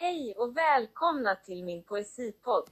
Hej och välkomna till min poesipodd.